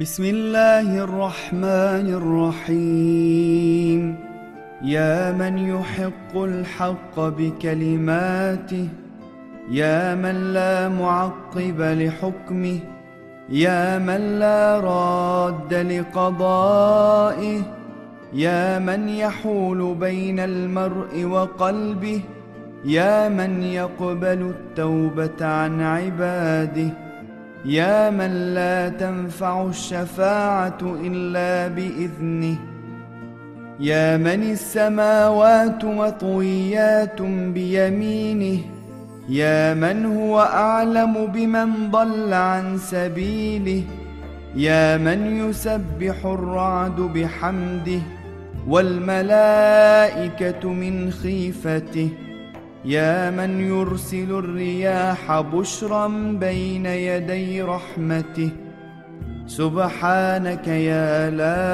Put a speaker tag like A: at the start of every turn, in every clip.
A: بسم الله الرحمن الرحيم يا من يحق الحق بكلماته يا من لا معقب لحكمه يا من لا راد لقضائه يا من يحول بين المرء وقلبه يا من يقبل التوبة عن عباده يا من لا تنفع الشفاعة إلا بإذنه. يا من السماوات مطويات بيمينه. يا من هو أعلم بمن ضل عن سبيله. يا من يسبح الرعد بحمده. والملائكة من خيفته. يا من يرسل الرياح بشرا بين يدي رحمته سبحانك يا لا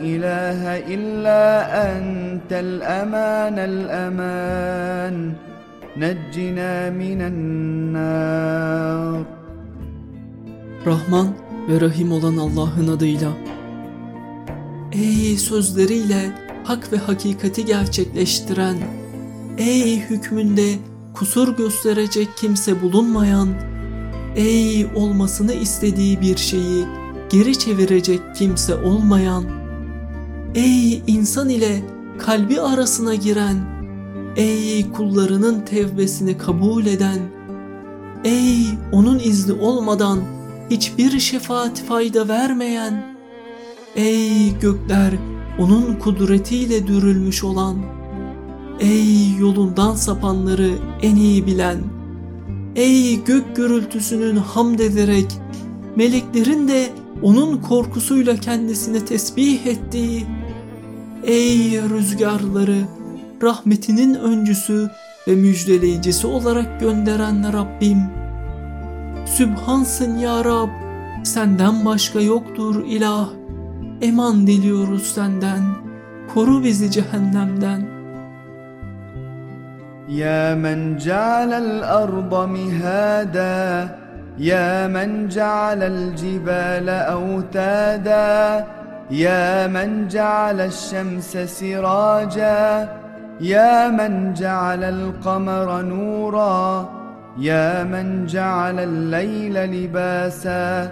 A: إله إلا أنت الأمان الأمان نجنا من النار
B: Rahman ve Rahim olan Allah'ın adıyla. Ey sözleriyle hak ve hakikati gerçekleştiren, ey hükmünde kusur gösterecek kimse bulunmayan, ey olmasını istediği bir şeyi geri çevirecek kimse olmayan, ey insan ile kalbi arasına giren, ey kullarının tevbesini kabul eden, ey onun izni olmadan hiçbir şefaat fayda vermeyen, ey gökler onun kudretiyle dürülmüş olan, ey yolundan sapanları en iyi bilen, ey gök gürültüsünün hamd ederek, meleklerin de onun korkusuyla kendisine tesbih ettiği, ey rüzgarları rahmetinin öncüsü ve müjdeleyicisi olarak gönderen Rabbim, Sübhansın ya Rab, senden başka yoktur ilah. Eman diliyoruz senden, koru bizi cehennemden.
A: يا من جعل الأرض مهادا يا من جعل الجبال أوتادا يا من جعل الشمس سراجا يا من جعل القمر نورا يا من جعل الليل لباسا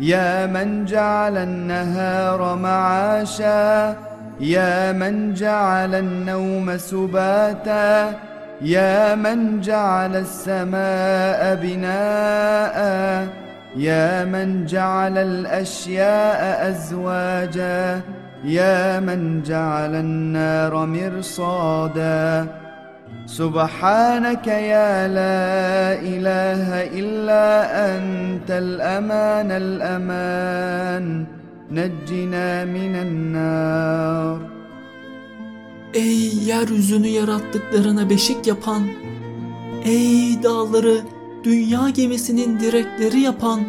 A: يا من جعل النهار معاشا يا من جعل النوم سباتا. يا من جعل السماء بناء يا من جعل الأشياء أزواجا يا من جعل النار مرصادا. سبحانك يا لا إله إلا أنت الأمان الأمان. نجنا من النار.
B: Ey yeryüzünü yarattıklarına beşik yapan, ey dağları dünya gemisinin direkleri yapan,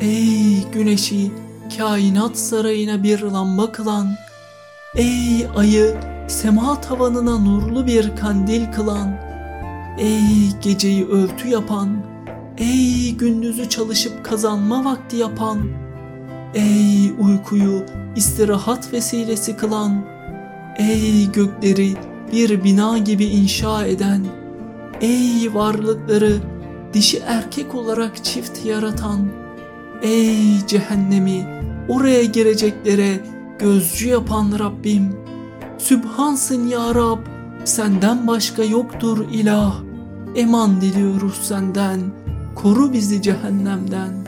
B: ey güneşi kainat sarayına bir lamba kılan, ey ayı sema tavanına nurlu bir kandil kılan, ey geceyi örtü yapan, ey gündüzü çalışıp kazanma vakti yapan, ey uykuyu istirahat vesilesi kılan, ey gökleri bir bina gibi inşa eden, ey varlıkları dişi erkek olarak çift yaratan, ey cehennemi oraya gireceklere gözcü yapan Rabbim, Sübhansın ya Rab, senden başka yoktur ilah. Eman diliyoruz senden, koru bizi cehennemden.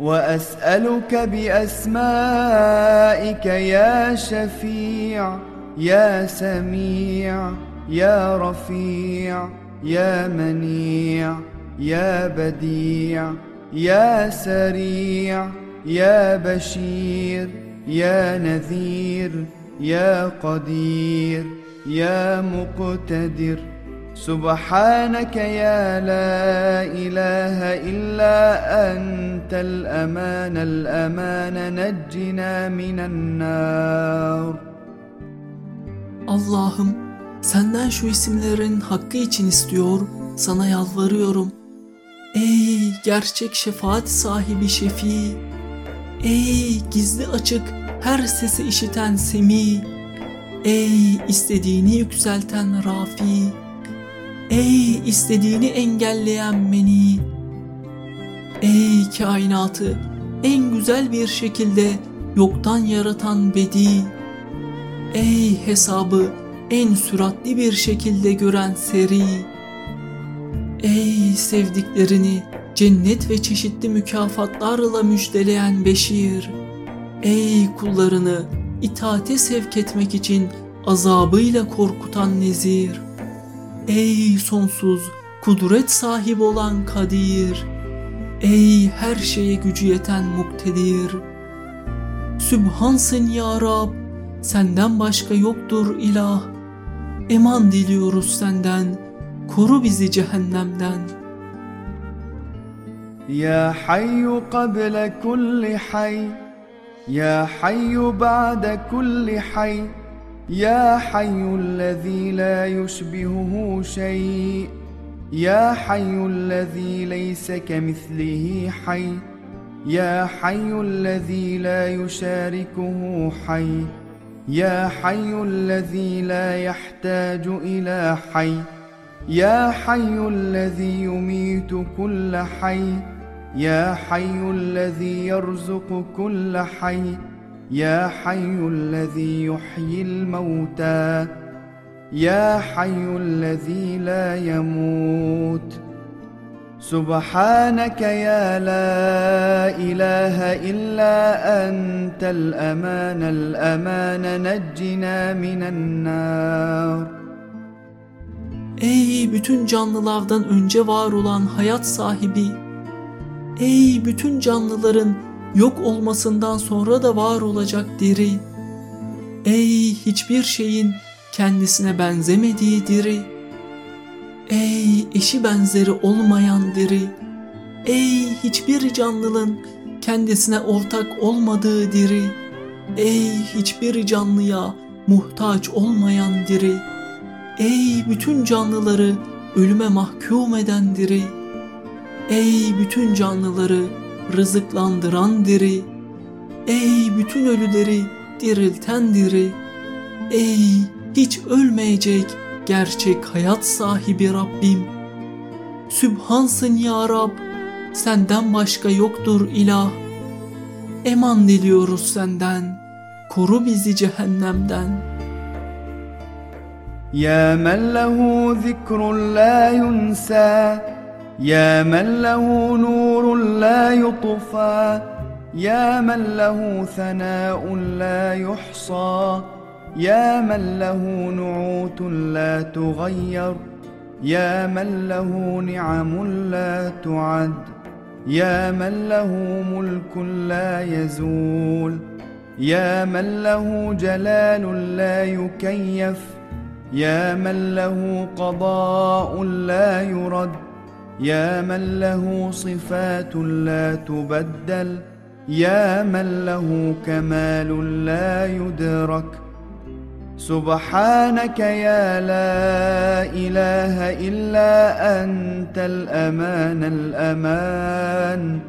A: وأسألك بأسمائك يا شفيع يا سميع يا رفيع يا منيع يا بديع يا سريع يا بشير يا نذير يا قدير يا مقتدر. سبحانك يا لا إله إلا أنت الأمان الأمان نجنا من النار
B: Allah'ım senden şu isimlerin hakkı için istiyor, sana yalvarıyorum. Ey gerçek şefaat sahibi şefi, ey gizli açık her sesi işiten semi, ey istediğini yükselten rafi, ey istediğini engelleyen meni, Ey kainatı en güzel bir şekilde yoktan yaratan bedi, ey hesabı en süratli bir şekilde gören seri, Ey sevdiklerini cennet ve çeşitli mükafatlarla müjdeleyen Beşir! Ey kullarını itaate sevk etmek için azabıyla korkutan Nezir! Ey sonsuz kudret sahibi olan Kadir! Ey her şeye gücü yeten muktedir. Sübhansın ya Rab, senden başka yoktur ilah. Eman diliyoruz senden, koru bizi cehennemden.
A: Ya hayyu qabla kulli hay, ya hayyu ba'da kulli hay, ya hayyullezî la yusbihuhu şey'. يا حي الذي ليس كمثله حي. يا حي الذي لا يشاركه حي. يا حي الذي لا يحتاج إلى حي. يا حي الذي يميت كل حي. يا حي الذي يرزق كل حي. يا حي الذي يحيي الموتى. يا حي الذي لا يموت سبحانك يا لا إله إلا أنت الأمان الأمان نجنا من النار
B: Ey bütün canlılardan önce var olan hayat sahibi! Ey bütün canlıların yok olmasından sonra da var olacak diri! Ey hiçbir şeyin kendisine benzemediği diri! Ey eşi benzeri olmayan diri! Ey hiçbir canlının kendisine ortak olmadığı diri! Ey hiçbir canlıya muhtaç olmayan diri! Ey bütün canlıları ölüme mahkum eden diri. Ey bütün canlıları rızıklandıran diri. Ey bütün ölüleri dirilten diri. Ey hiç ölmeyecek gerçek hayat sahibi Rabbim. Sübhansın ya Rab, senden başka yoktur ilah. Eman diliyoruz senden, koru bizi cehennemden.
A: Ya men lehu zikrun la yunsa, ya men lehu nurun la yutfa, ya men lehu sena'un la yuhsa. يا من له نعوت لا تغير يا من له نعم لا تعد يا من له ملك لا يزول يا من له جلال لا يكيف يا من له قضاء لا يرد يا من له صفات لا تبدل يا من له كمال لا يدرك. سبحانك يا لا إله إلا أنت الأمان الأمان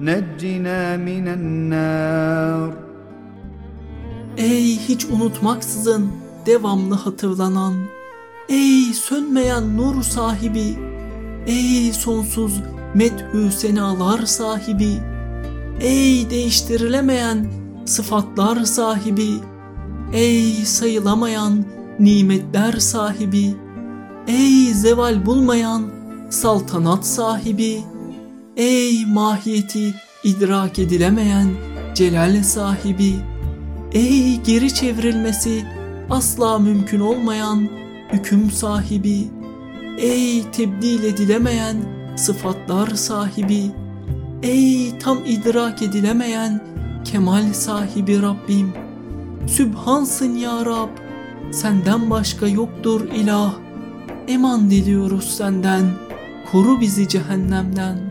A: نجنا من النار
B: Ey hiç unutmaksızın devamlı hatırlanan, ey sönmeyen nur sahibi, ey sonsuz methü senalar sahibi, ey değiştirilemeyen sıfatlar sahibi, ey sayılamayan nimetler sahibi, ey zeval bulmayan saltanat sahibi, ey mahiyeti idrak edilemeyen celal sahibi, ey geri çevrilmesi asla mümkün olmayan hüküm sahibi, ey tebdil edilemeyen sıfatlar sahibi, ey tam idrak edilemeyen kemal sahibi Rabbim, Sübhansın ya Rab, senden başka yoktur ilah, eman diliyoruz senden, koru bizi cehennemden.''